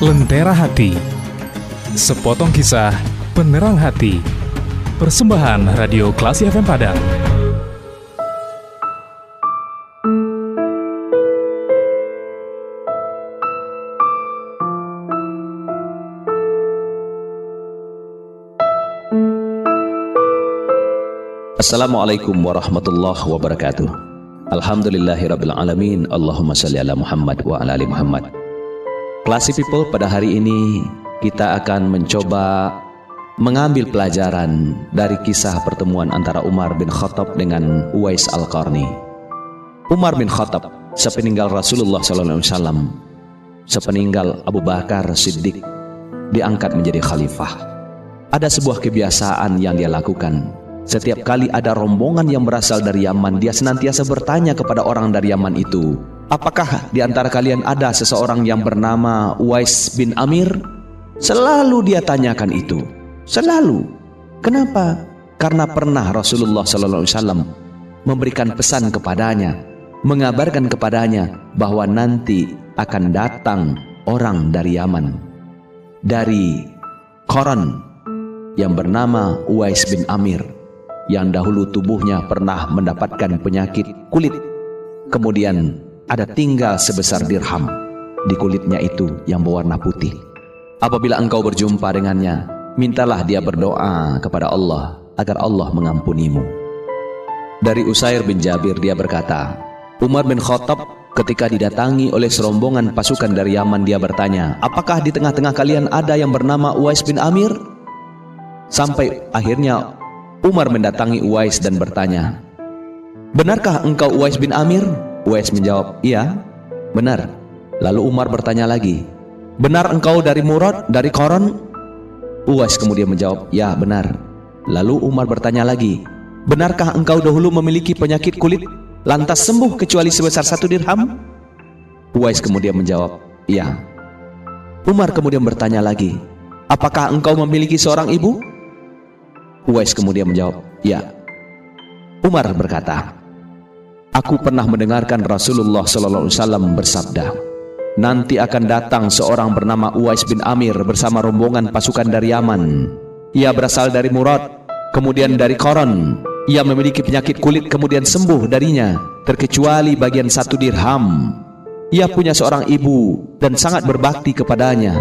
Lentera Hati. Sepotong kisah penerang hati. Persembahan Radio Klasi FM Padang. Assalamualaikum warahmatullahi wabarakatuh. Alhamdulillahirabbil alamin. Allahumma salli ala Muhammad wa ala ali Muhammad Classy people pada hari ini kita akan mencoba mengambil pelajaran dari kisah pertemuan antara Umar bin Khattab dengan Uwais Al-Qarni. Umar bin Khattab sepeninggal Rasulullah SAW sepeninggal Abu Bakar Siddiq diangkat menjadi khalifah. Ada sebuah kebiasaan yang dia lakukan. Setiap kali ada rombongan yang berasal dari Yaman, dia senantiasa bertanya kepada orang dari Yaman itu, Apakah di antara kalian ada seseorang yang bernama Uwais bin Amir? Selalu dia tanyakan itu. Selalu. Kenapa? Karena pernah Rasulullah sallallahu alaihi memberikan pesan kepadanya, mengabarkan kepadanya bahwa nanti akan datang orang dari Yaman, dari Koran yang bernama Uwais bin Amir yang dahulu tubuhnya pernah mendapatkan penyakit kulit. Kemudian ada tinggal sebesar dirham di kulitnya itu yang berwarna putih. Apabila engkau berjumpa dengannya, mintalah dia berdoa kepada Allah agar Allah mengampunimu. Dari Usair bin Jabir dia berkata, Umar bin Khattab ketika didatangi oleh serombongan pasukan dari Yaman dia bertanya, apakah di tengah-tengah kalian ada yang bernama Uwais bin Amir? Sampai akhirnya Umar mendatangi Uwais dan bertanya, Benarkah engkau Uwais bin Amir? Uwais menjawab, iya, benar. Lalu Umar bertanya lagi, benar engkau dari Murad, dari Koron? Uwais kemudian menjawab, ya benar. Lalu Umar bertanya lagi, benarkah engkau dahulu memiliki penyakit kulit, lantas sembuh kecuali sebesar satu dirham? Uwais kemudian menjawab, iya. Umar kemudian bertanya lagi, apakah engkau memiliki seorang ibu? Uwais kemudian menjawab, ya. Umar berkata, Aku pernah mendengarkan Rasulullah wasallam bersabda, "Nanti akan datang seorang bernama Uwais bin Amir bersama rombongan pasukan dari Yaman. Ia berasal dari Murad, kemudian dari Koron. Ia memiliki penyakit kulit kemudian sembuh darinya, terkecuali bagian satu dirham. Ia punya seorang ibu dan sangat berbakti kepadanya.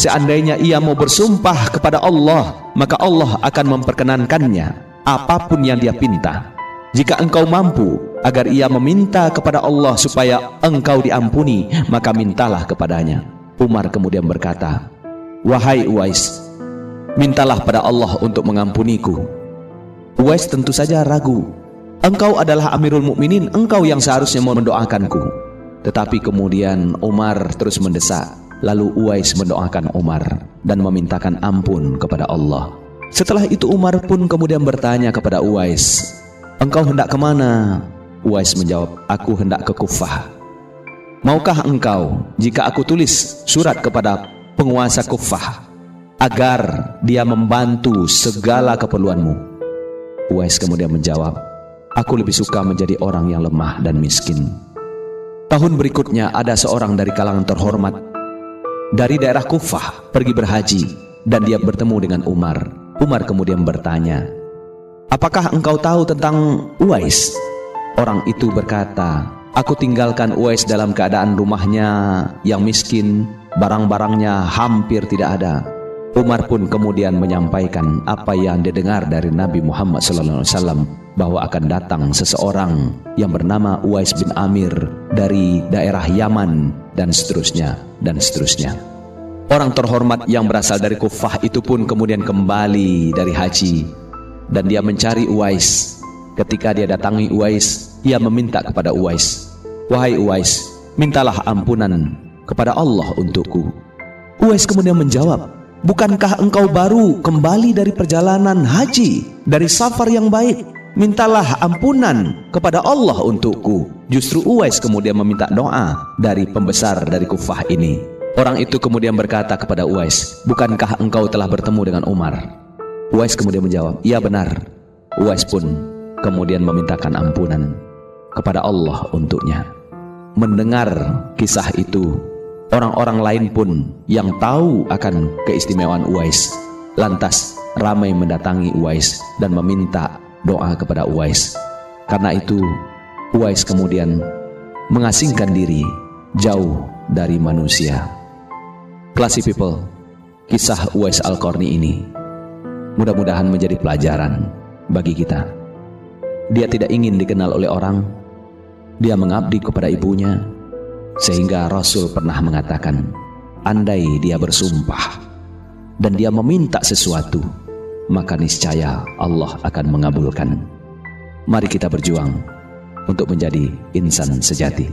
Seandainya ia mau bersumpah kepada Allah, maka Allah akan memperkenankannya apa pun yang dia pinta." Jika engkau mampu agar ia meminta kepada Allah supaya engkau diampuni, maka mintalah kepadanya. Umar kemudian berkata, Wahai Uwais, mintalah pada Allah untuk mengampuniku. Uwais tentu saja ragu. Engkau adalah Amirul Mukminin, engkau yang seharusnya mendoakanku. Tetapi kemudian Umar terus mendesak. Lalu Uwais mendoakan Umar dan memintakan ampun kepada Allah. Setelah itu Umar pun kemudian bertanya kepada Uwais, Engkau hendak ke mana? Uwais menjawab, aku hendak ke Kufah. Maukah engkau jika aku tulis surat kepada penguasa Kufah agar dia membantu segala keperluanmu? Uwais kemudian menjawab, aku lebih suka menjadi orang yang lemah dan miskin. Tahun berikutnya ada seorang dari kalangan terhormat dari daerah Kufah pergi berhaji dan dia bertemu dengan Umar. Umar kemudian bertanya, Apakah engkau tahu tentang Uwais? Orang itu berkata, Aku tinggalkan Uwais dalam keadaan rumahnya yang miskin, barang-barangnya hampir tidak ada. Umar pun kemudian menyampaikan apa yang didengar dari Nabi Muhammad SAW bahwa akan datang seseorang yang bernama Uwais bin Amir dari daerah Yaman dan seterusnya dan seterusnya. Orang terhormat yang berasal dari Kufah itu pun kemudian kembali dari haji dan dia mencari Uwais. Ketika dia datangi Uwais, ia meminta kepada Uwais, "Wahai Uwais, mintalah ampunan kepada Allah untukku." Uwais kemudian menjawab, "Bukankah engkau baru kembali dari perjalanan haji, dari safar yang baik? Mintalah ampunan kepada Allah untukku." Justru Uwais kemudian meminta doa dari pembesar dari Kufah ini. Orang itu kemudian berkata kepada Uwais, "Bukankah engkau telah bertemu dengan Umar?" Uwais kemudian menjawab, "Iya benar." Uwais pun kemudian memintakan ampunan kepada Allah untuknya. Mendengar kisah itu, Orang-orang lain pun yang tahu akan keistimewaan Uwais lantas ramai mendatangi Uwais dan meminta doa kepada Uwais. Karena itu Uwais kemudian mengasingkan diri jauh dari manusia. Classy people, kisah Uwais Al-Qarni ini mudah-mudahan menjadi pelajaran bagi kita. Dia tidak ingin dikenal oleh orang. Dia mengabdi kepada ibunya sehingga Rasul pernah mengatakan, andai dia bersumpah dan dia meminta sesuatu, maka niscaya Allah akan mengabulkan. Mari kita berjuang untuk menjadi insan sejati.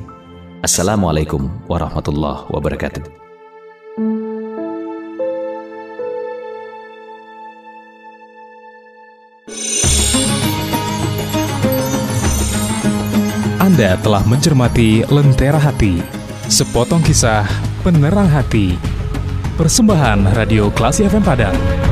Assalamualaikum warahmatullahi wabarakatuh. Anda telah mencermati Lentera Hati, sepotong kisah penerang hati Persembahan Radio Klasi FM Padang.